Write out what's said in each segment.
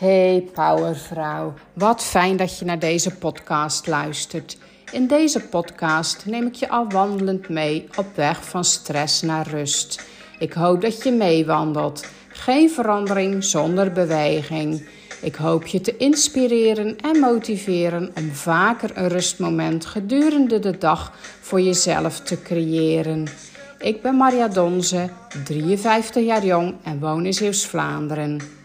Hey Powervrouw, wat fijn dat je naar deze podcast luistert. In deze podcast neem ik je al wandelend mee op weg van stress naar rust. Ik hoop dat je meewandelt. Geen verandering zonder beweging. Ik hoop je te inspireren en motiveren om vaker een rustmoment gedurende de dag voor jezelf te creëren. Ik ben Maria Donze, 53 jaar jong en woon in Zeeuws-Vlaanderen.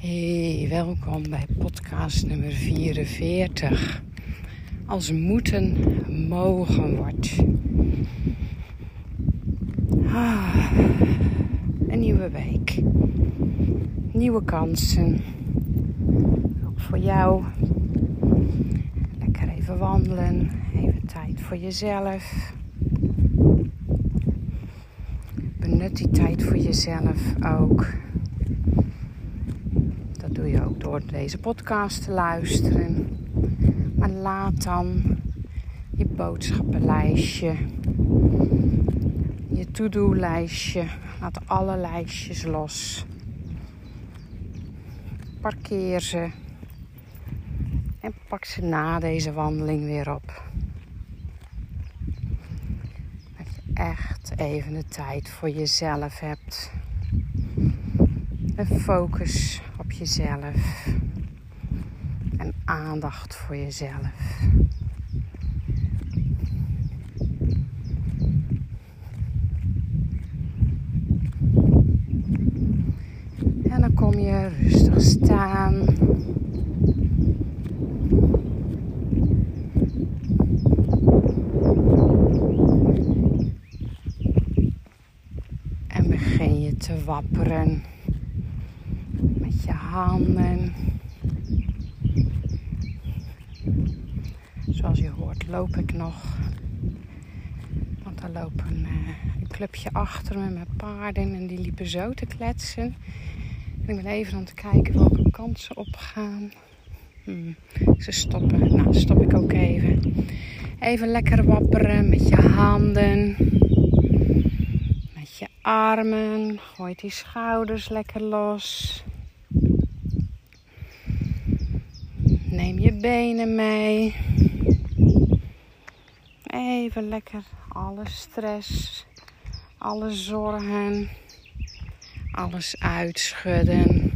Hey, welkom bij podcast nummer 44. Als moeten mogen wordt. Ah, een nieuwe week. Nieuwe kansen. Ook voor jou. Lekker even wandelen. Even tijd voor jezelf. Benut die tijd voor jezelf ook je ook door deze podcast te luisteren. Maar laat dan je boodschappenlijstje, je to-do-lijstje, laat alle lijstjes los. Parkeer ze en pak ze na deze wandeling weer op. Dat je echt even de tijd voor jezelf hebt. Een focus jezelf. En aandacht voor jezelf. En dan kom je rustig staan. En begin je te wapperen handen. Zoals je hoort loop ik nog. Want er loopt een, uh, een clubje achter me met paarden en die liepen zo te kletsen. En ik ben even aan het kijken welke kant ze opgaan. Hmm, ze stoppen. Nou, stop ik ook even. Even lekker wapperen met je handen. Met je armen. Gooi die schouders lekker los. Neem je benen mee. Even lekker alle stress, alle zorgen, alles uitschudden.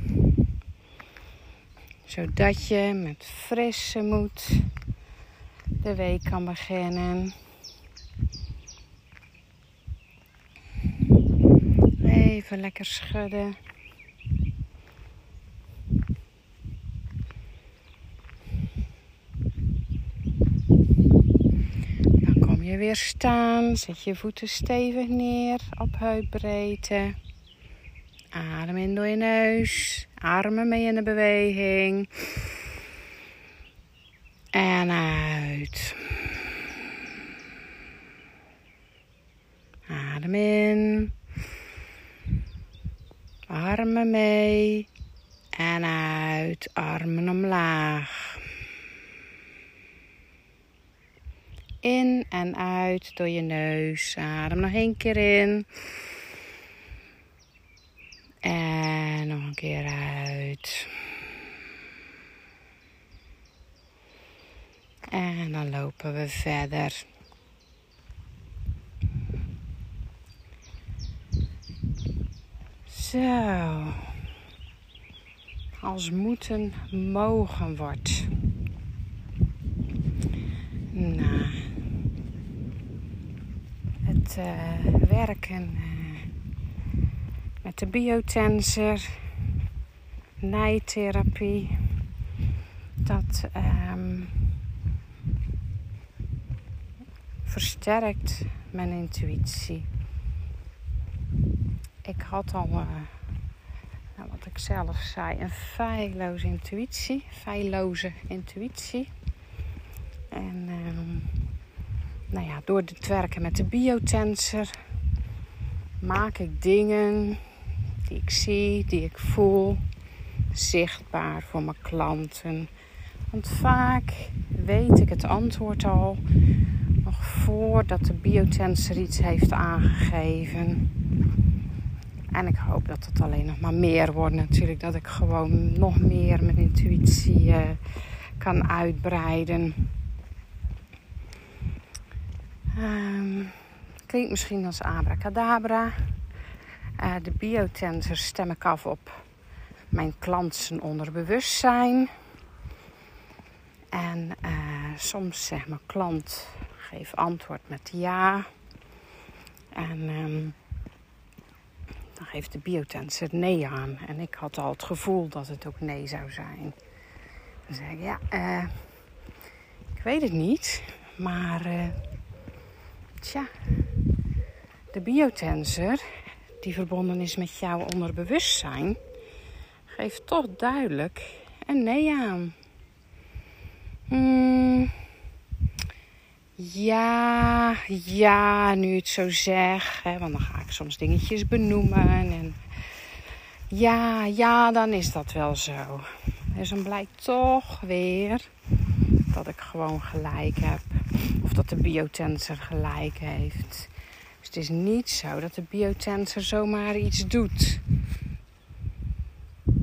Zodat je met frisse moed de week kan beginnen. Even lekker schudden. je weer staan. Zet je voeten stevig neer op heupbreedte. Adem in door je neus. Armen mee in de beweging. En uit. Adem in. Armen mee. En uit. Armen omlaag. In en uit door je neus. Adem nog één keer in. En nog een keer uit. En dan lopen we verder. Zo. Als moeten mogen wordt. Nou het uh, werken uh, met de biotensor, nijtherapie. Dat um, versterkt mijn intuïtie. Ik had al, uh, nou, wat ik zelf zei, een feilloze intuïtie, feilloze intuïtie. En um, nou ja, door het werken met de biotensor maak ik dingen die ik zie, die ik voel, zichtbaar voor mijn klanten. Want vaak weet ik het antwoord al nog voordat de biotensor iets heeft aangegeven. En ik hoop dat het alleen nog maar meer wordt natuurlijk. Dat ik gewoon nog meer mijn intuïtie uh, kan uitbreiden. Um, klinkt misschien als abracadabra. Uh, de biotensor stem ik af op mijn klant zijn onderbewustzijn. En uh, soms zegt mijn klant, geef antwoord met ja. En um, dan geeft de biotensor nee aan. En ik had al het gevoel dat het ook nee zou zijn. Dan zeg ik, ja, uh, ik weet het niet. Maar, tja, de biotensor, die verbonden is met jouw onderbewustzijn, geeft toch duidelijk een nee aan. Hmm. Ja, ja, nu het zo zeg. Hè, want dan ga ik soms dingetjes benoemen. En ja, ja, dan is dat wel zo. Dus dan blijkt toch weer dat ik gewoon gelijk heb. Of dat de biotensor gelijk heeft. Dus het is niet zo dat de biotensor zomaar iets doet.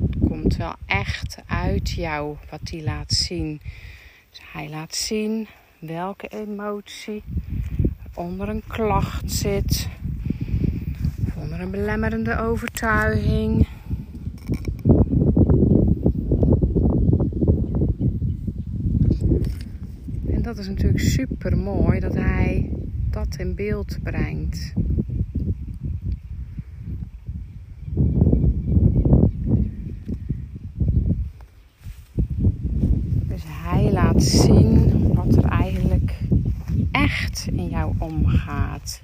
Het komt wel echt uit jou wat hij laat zien. Dus hij laat zien welke emotie onder een klacht zit, onder een belemmerende overtuiging. En dat is natuurlijk super mooi dat hij dat in beeld brengt. Dus hij laat zien wat er eigenlijk echt in jou omgaat.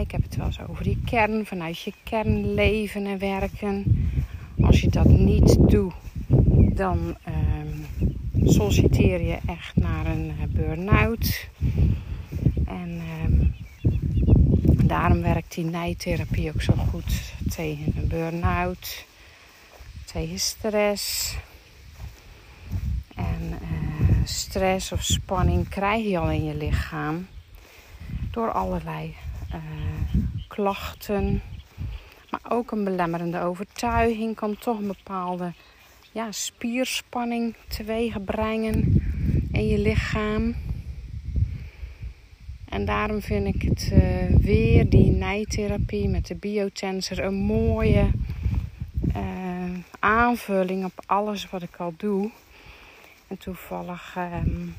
Ik heb het wel eens over die kern, vanuit je kern leven en werken. Als je dat niet doet, dan um, solliciteer je echt naar een eh, burn-out. En um, daarom werkt die nijtherapie ook zo goed tegen een burn-out, tegen stress. En stress of spanning krijg je al in je lichaam door allerlei uh, klachten. Maar ook een belemmerende overtuiging kan toch een bepaalde ja, spierspanning teweeg brengen in je lichaam. En daarom vind ik het uh, weer, die nijtherapie met de biotensor, een mooie uh, aanvulling op alles wat ik al doe. En toevallig um,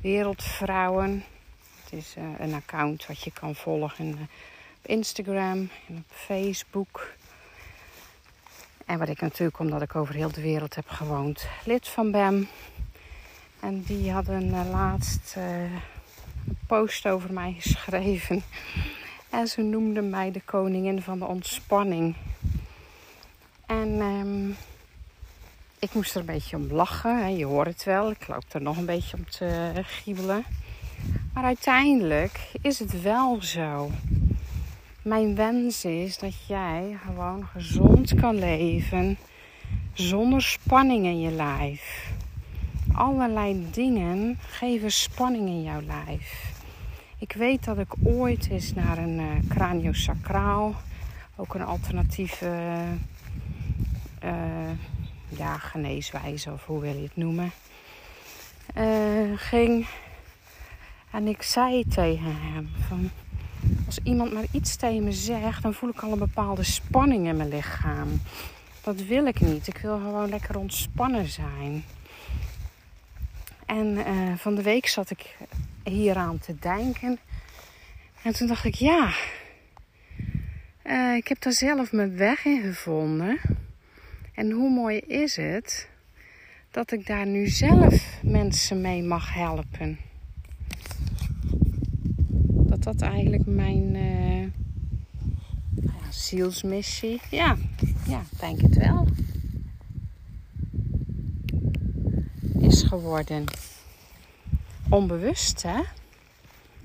Wereldvrouwen. Het is een account wat je kan volgen op Instagram en op Facebook. En wat ik natuurlijk, omdat ik over heel de wereld heb gewoond, lid van ben. En die hadden laatst een post over mij geschreven. En ze noemden mij de koningin van de ontspanning. En um, ik moest er een beetje om lachen. Je hoort het wel. Ik loop er nog een beetje om te giebelen. Maar uiteindelijk is het wel zo. Mijn wens is dat jij gewoon gezond kan leven zonder spanning in je lijf. Allerlei dingen geven spanning in jouw lijf. Ik weet dat ik ooit eens naar een uh, craniosacraal, ook een alternatieve uh, ja, geneeswijze of hoe wil je het noemen, uh, ging. En ik zei tegen hem van, als iemand maar iets tegen me zegt, dan voel ik al een bepaalde spanning in mijn lichaam. Dat wil ik niet. Ik wil gewoon lekker ontspannen zijn. En uh, van de week zat ik hieraan te denken. En toen dacht ik, ja, uh, ik heb daar zelf mijn weg in gevonden. En hoe mooi is het dat ik daar nu zelf mensen mee mag helpen. Dat eigenlijk mijn uh, ja, zielsmissie, ja, ja, denk het wel, is geworden. Onbewust, hè?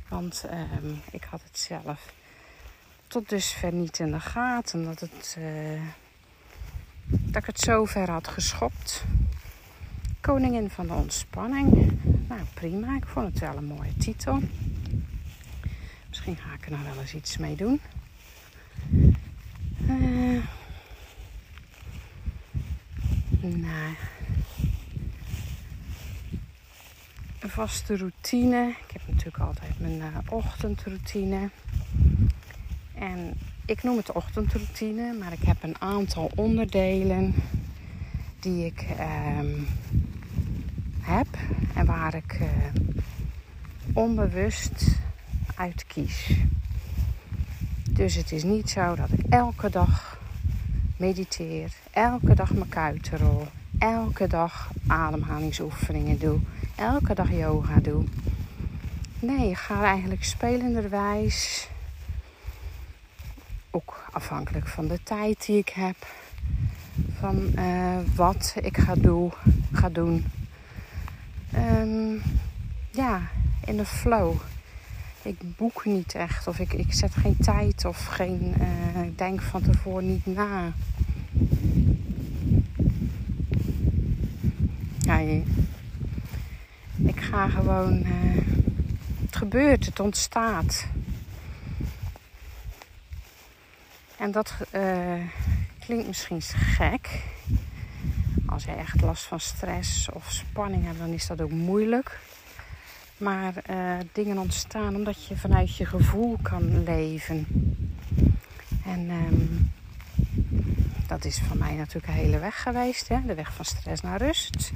Want um, ik had het zelf tot dusver niet in de gaten dat het... Uh, dat ik het zo ver had geschopt. Koningin van de ontspanning. Nou prima, ik vond het wel een mooie titel. Misschien ga ik er nog wel eens iets mee doen. Uh, nou, een vaste routine. Ik heb natuurlijk altijd mijn uh, ochtendroutine. En ik noem het ochtendroutine, maar ik heb een aantal onderdelen die ik uh, heb en waar ik uh, onbewust uit kies. Dus het is niet zo dat ik elke dag mediteer, elke dag mijn kuiten rol, elke dag ademhalingsoefeningen doe, elke dag yoga doe. Nee, ik ga eigenlijk spelenderwijs, ook afhankelijk van de tijd die ik heb, van uh, wat ik ga, doe, ga doen. Um, ja, in de flow. Ik boek niet echt of ik, ik zet geen tijd of geen. Ik denk van tevoren niet na. Ja, ik ga gewoon. Uh, het gebeurt, het ontstaat. En dat uh, klinkt misschien gek. Als je echt last van stress of spanning hebt, dan is dat ook moeilijk. Maar uh, dingen ontstaan omdat je vanuit je gevoel kan leven. En um, dat is voor mij natuurlijk een hele weg geweest. Hè? De weg van stress naar rust.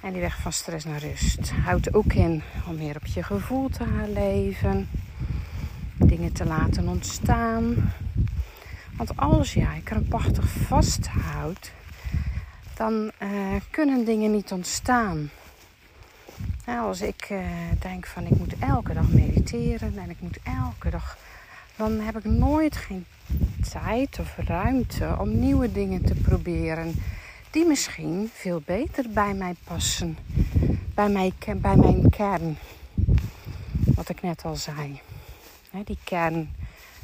En die weg van stress naar rust houdt ook in om meer op je gevoel te gaan leven. Dingen te laten ontstaan. Want als jij krampachtig vasthoudt, dan uh, kunnen dingen niet ontstaan. Nou, als ik uh, denk van ik moet elke dag mediteren en ik moet elke dag, dan heb ik nooit geen tijd of ruimte om nieuwe dingen te proberen die misschien veel beter bij mij passen, bij, mij, bij mijn kern. Wat ik net al zei. die kern,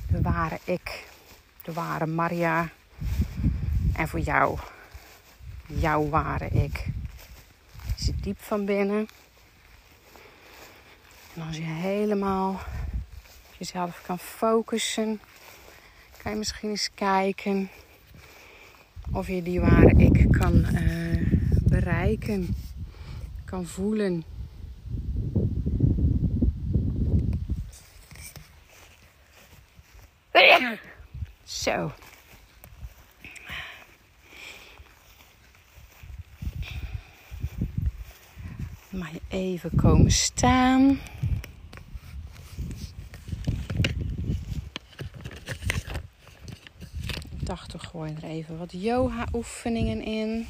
de ware ik, de ware Maria. En voor jou, jouw ware ik. zit diep van binnen. En als je helemaal jezelf kan focussen, kan je misschien eens kijken of je die ware ik kan uh, bereiken, kan voelen. Zo. Je even komen staan. Gooien er even wat yoga-oefeningen in.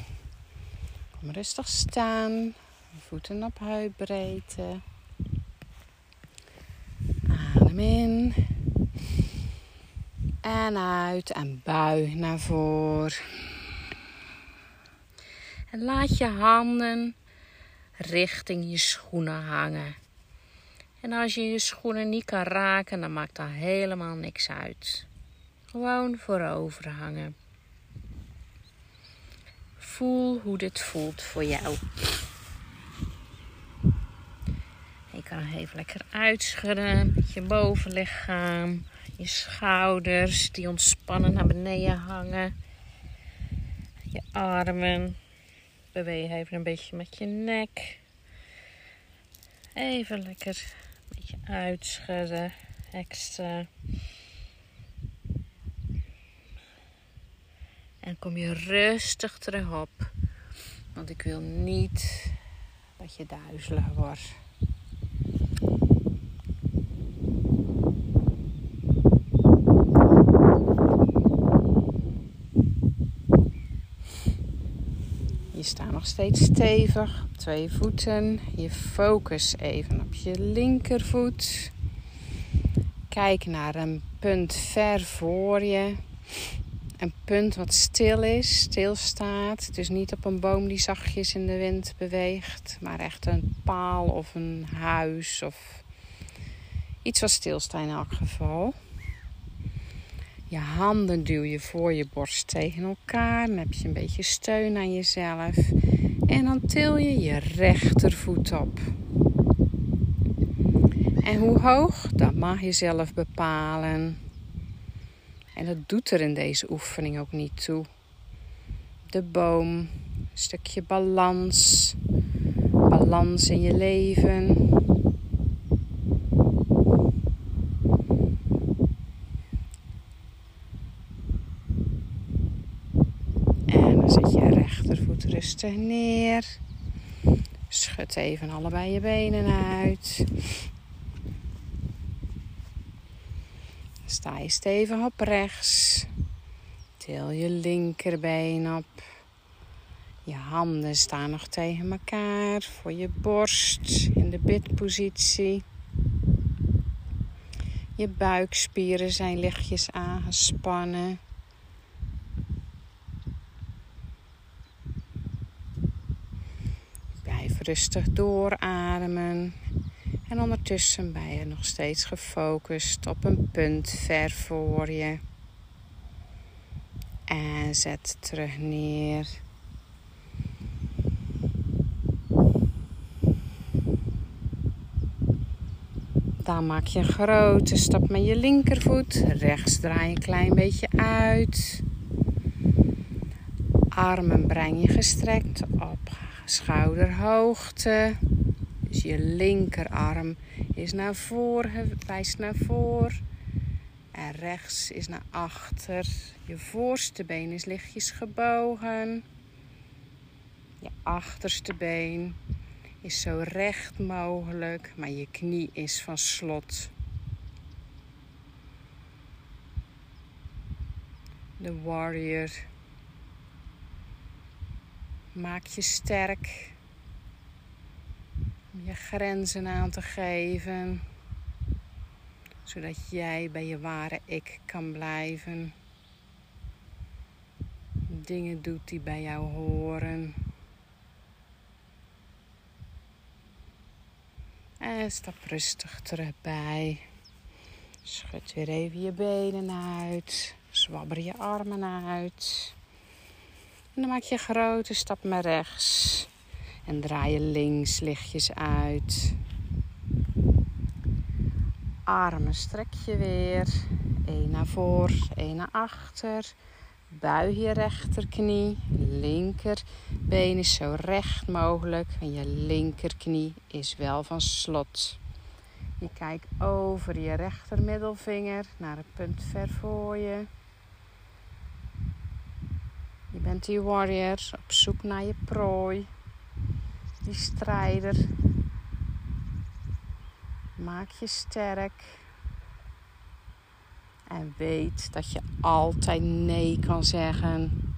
Kom rustig staan. Voeten op heupbreedte. Adem in. En uit. En bui naar voren. En laat je handen richting je schoenen hangen. En als je je schoenen niet kan raken, dan maakt dat helemaal niks uit. Gewoon voorover hangen. Voel hoe dit voelt voor jou. Je kan even lekker uitschudden met je bovenlichaam. Je schouders die ontspannen naar beneden hangen. Je armen. Beweeg even een beetje met je nek. Even lekker een beetje uitschudden. Extra. En kom je rustig terug op. Want ik wil niet dat je duizelig wordt. Je staat nog steeds stevig op twee voeten. Je focus even op je linkervoet. Kijk naar een punt ver voor je. Een punt wat stil is, stilstaat. Dus niet op een boom die zachtjes in de wind beweegt, maar echt een paal of een huis of iets wat stilstaat in elk geval. Je handen duw je voor je borst tegen elkaar. Dan heb je een beetje steun aan jezelf. En dan til je je rechtervoet op. En hoe hoog, dat mag je zelf bepalen. En dat doet er in deze oefening ook niet toe. De boom, een stukje balans, balans in je leven. En dan zet je rechtervoet rustig neer. Schud even allebei je benen uit. Sta je stevig op rechts. Til je linkerbeen op. Je handen staan nog tegen elkaar voor je borst in de bidpositie. Je buikspieren zijn lichtjes aangespannen. Blijf rustig doorademen. En ondertussen ben je nog steeds gefocust op een punt ver voor je. En zet terug neer. Dan maak je een grote stap met je linkervoet. Rechts draai je een klein beetje uit. Armen breng je gestrekt op schouderhoogte. Dus je linkerarm is naar voren, wijst naar voren. En rechts is naar achter. Je voorste been is lichtjes gebogen. Je achterste been is zo recht mogelijk, maar je knie is van slot. De warrior. Maak je sterk je grenzen aan te geven, zodat jij bij je ware ik kan blijven. Dingen doet die bij jou horen. En stap rustig terug. Schud weer even je benen uit. Zwabber je armen uit. En dan maak je een grote stap naar rechts. En draai je links lichtjes uit. Armen strek je weer. Eén naar voren, één naar achter. Buig je rechterknie. Linkerbeen is zo recht mogelijk. En je linkerknie is wel van slot. Je kijkt over je rechtermiddelvinger naar het punt ver voor je. Je bent die warrior op zoek naar je prooi. Die strijder. Maak je sterk. En weet dat je altijd nee kan zeggen.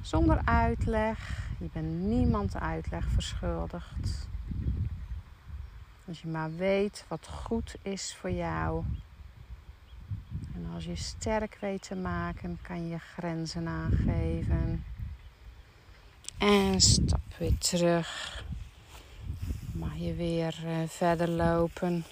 Zonder uitleg. Je bent niemand uitleg verschuldigd. Als je maar weet wat goed is voor jou. En als je sterk weet te maken, kan je grenzen aangeven. En stap weer terug. Mag je weer uh, verder lopen.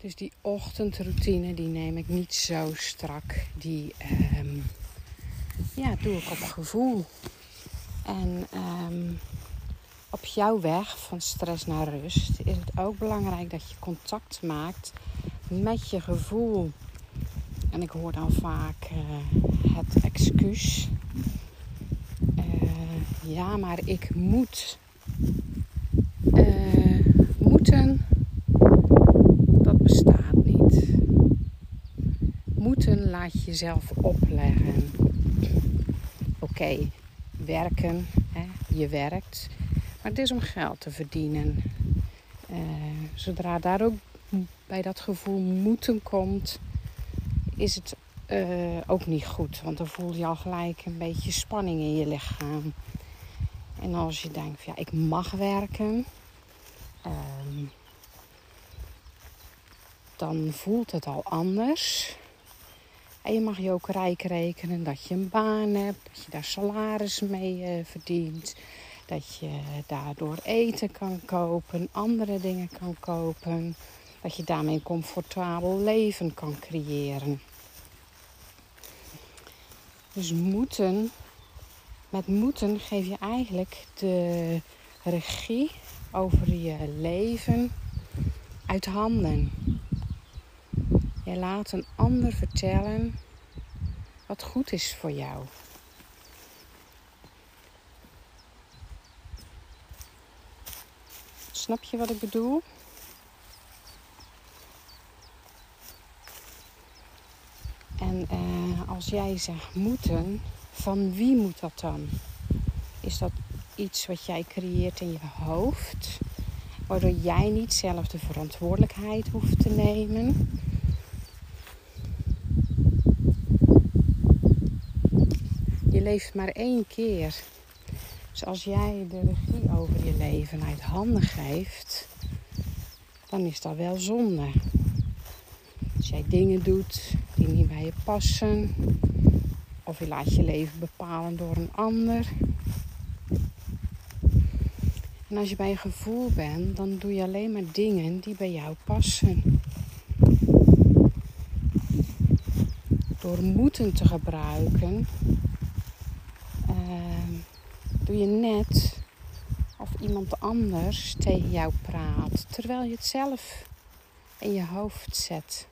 Dus die ochtendroutine die neem ik niet zo strak. Die um, ja, doe ik op gevoel. En um, op jouw weg van stress naar rust is het ook belangrijk dat je contact maakt met je gevoel. En ik hoor dan vaak uh, het excuus. Uh, ja, maar ik moet. Uh, moeten, dat bestaat niet. Moeten laat jezelf opleggen. Oké, werken, hè, je werkt. Maar het is om geld te verdienen. Uh, zodra daar ook bij dat gevoel moeten komt, is het uh, ook niet goed. Want dan voel je al gelijk een beetje spanning in je lichaam. En als je denkt, ja, ik mag werken, uh, dan voelt het al anders. En je mag je ook rijk rekenen dat je een baan hebt, dat je daar salaris mee uh, verdient. Dat je daardoor eten kan kopen, andere dingen kan kopen. Dat je daarmee een comfortabel leven kan creëren. Dus moeten, met moeten geef je eigenlijk de regie over je leven uit handen. Je laat een ander vertellen wat goed is voor jou. Snap je wat ik bedoel? En uh, als jij zegt moeten, van wie moet dat dan? Is dat iets wat jij creëert in je hoofd, waardoor jij niet zelf de verantwoordelijkheid hoeft te nemen? Je leeft maar één keer. Dus als jij de regie over je leven uit handen geeft, dan is dat wel zonde. Als jij dingen doet die niet bij je passen, of je laat je leven bepalen door een ander. En als je bij je gevoel bent, dan doe je alleen maar dingen die bij jou passen. Door moeten te gebruiken, uh, doe je net of iemand anders tegen jou praat, terwijl je het zelf in je hoofd zet.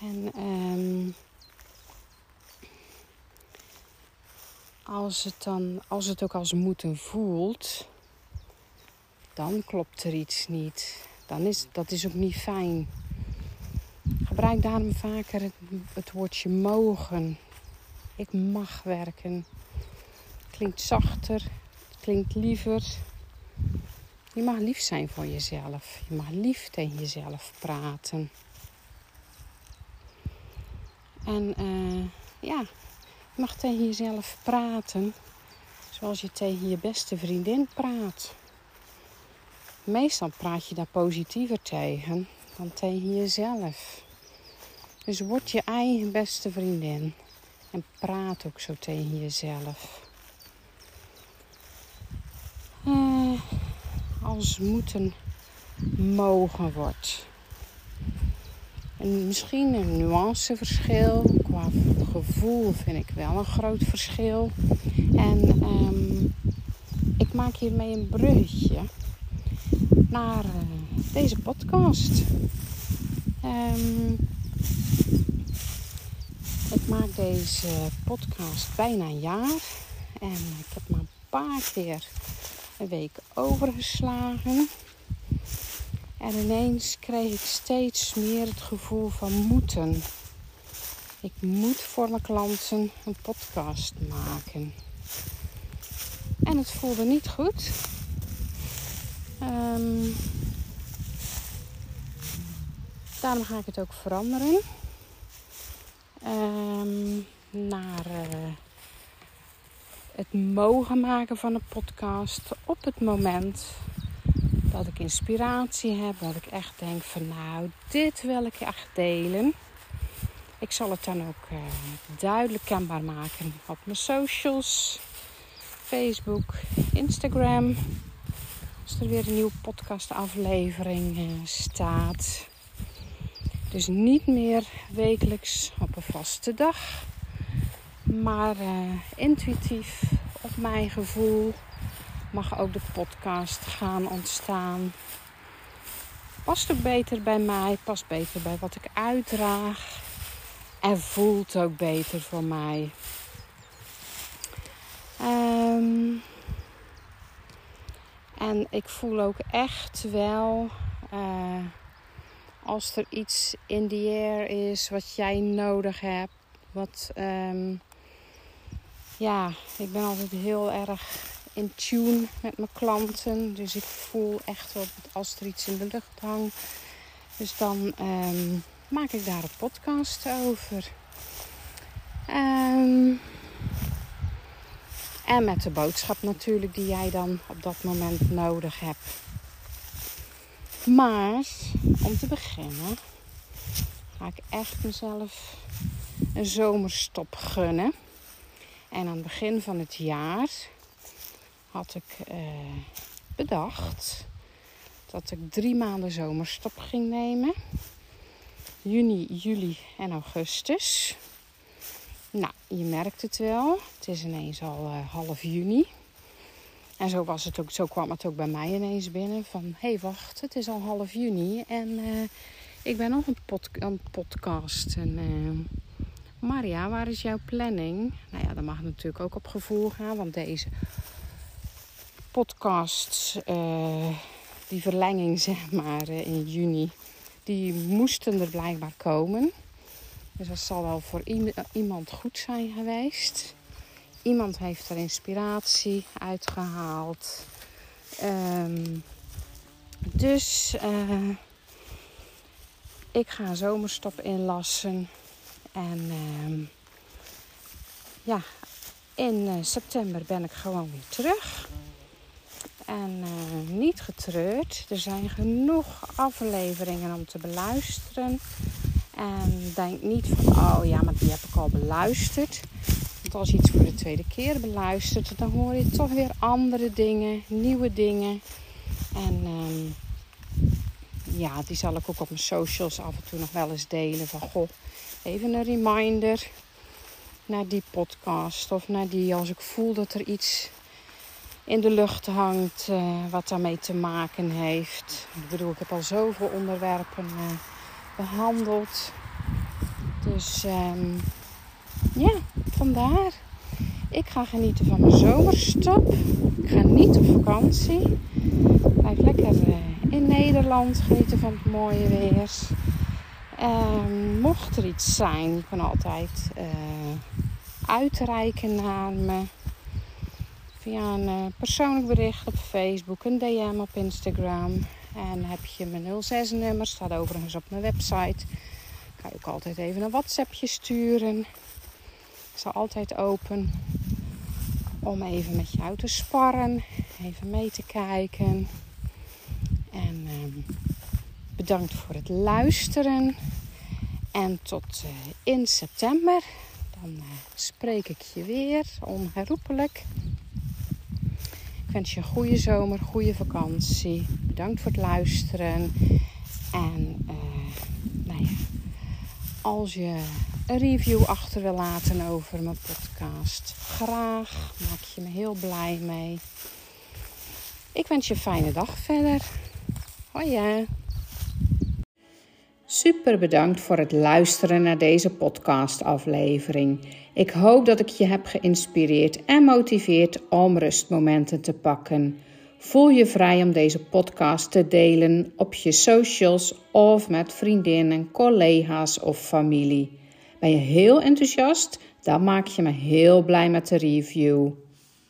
En um, als, het dan, als het ook als moeten voelt, dan klopt er iets niet. Dan is, dat is ook niet fijn. Gebruik daarom vaker het woordje mogen. Ik mag werken. Klinkt zachter, klinkt liever. Je mag lief zijn voor jezelf. Je mag lief tegen jezelf praten. En uh, ja, je mag tegen jezelf praten zoals je tegen je beste vriendin praat. Meestal praat je daar positiever tegen dan tegen jezelf. Dus word je eigen beste vriendin en praat ook zo tegen jezelf. Als moeten mogen wordt. En misschien een nuanceverschil. Qua gevoel vind ik wel een groot verschil. En um, ik maak hiermee een bruggetje naar uh, deze podcast. Um, ik maak deze podcast bijna een jaar. En ik heb maar een paar keer een week overgeslagen. En ineens kreeg ik steeds meer het gevoel van moeten. Ik moet voor mijn klanten een podcast maken. En het voelde niet goed. Um, daarom ga ik het ook veranderen. Um, naar uh, het mogen maken van een podcast op het moment dat ik inspiratie heb, dat ik echt denk van nou, dit wil ik echt delen. Ik zal het dan ook uh, duidelijk kenbaar maken op mijn socials, Facebook, Instagram. Als er weer een nieuwe podcastaflevering uh, staat. Dus niet meer wekelijks op een vaste dag, maar uh, intuïtief op mijn gevoel mag ook de podcast gaan ontstaan. Past ook beter bij mij, past beter bij wat ik uitdraag en voelt ook beter voor mij. Um, en ik voel ook echt wel uh, als er iets in the air is wat jij nodig hebt. Wat, um, ja, ik ben altijd heel erg in tune met mijn klanten. Dus ik voel echt wel als er iets in de lucht hangt. Dus dan ehm, maak ik daar een podcast over. Um, en met de boodschap natuurlijk die jij dan op dat moment nodig hebt. Maar om te beginnen ga ik echt mezelf een zomerstop gunnen. En aan het begin van het jaar had ik uh, bedacht dat ik drie maanden zomerstop ging nemen. Juni, juli en augustus. Nou, je merkt het wel. Het is ineens al uh, half juni. En zo, was het ook, zo kwam het ook bij mij ineens binnen. Van, hé hey, wacht, het is al half juni. En uh, ik ben nog een, pod podcast. En, Maria, waar is jouw planning? Nou ja, dat mag natuurlijk ook op gevoel gaan. Want deze podcasts, die verlenging zeg maar in juni... die moesten er blijkbaar komen. Dus dat zal wel voor iemand goed zijn geweest. Iemand heeft er inspiratie uitgehaald. Um, dus uh, ik ga zomerstop inlassen. En uh, ja, in uh, september ben ik gewoon weer terug. En uh, niet getreurd. Er zijn genoeg afleveringen om te beluisteren. En denk niet van, oh ja, maar die heb ik al beluisterd. Want als je iets voor de tweede keer beluistert, dan hoor je toch weer andere dingen, nieuwe dingen. En um, ja, die zal ik ook op mijn socials af en toe nog wel eens delen. Van goh, even een reminder naar die podcast of naar die als ik voel dat er iets in de lucht hangt uh, wat daarmee te maken heeft. Ik bedoel, ik heb al zoveel onderwerpen uh, behandeld. Dus um, ja, vandaar. Ik ga genieten van mijn zomerstop. Ik ga niet op vakantie. Blijf lekker uh, in Nederland genieten van het mooie weer. Um, mocht er iets zijn, je kan altijd uh, uitreiken naar me. Via een uh, persoonlijk bericht op Facebook, een DM op Instagram. En heb je mijn 06-nummer, staat overigens op mijn website. Kan je ook altijd even een WhatsAppje sturen. Ik sta altijd open om even met jou te sparren, even mee te kijken. En uh, bedankt voor het luisteren. En tot uh, in september. Dan uh, spreek ik je weer onherroepelijk. Ik wens je een goede zomer, goede vakantie. Bedankt voor het luisteren. En uh, nou ja, als je een review achter wil laten over mijn podcast, graag. Maak je me heel blij mee. Ik wens je een fijne dag verder. Hoi. Super bedankt voor het luisteren naar deze podcastaflevering. Ik hoop dat ik je heb geïnspireerd en motiveerd om rustmomenten te pakken. Voel je vrij om deze podcast te delen op je socials of met vriendinnen, collega's of familie. Ben je heel enthousiast? Dan maak je me heel blij met de review.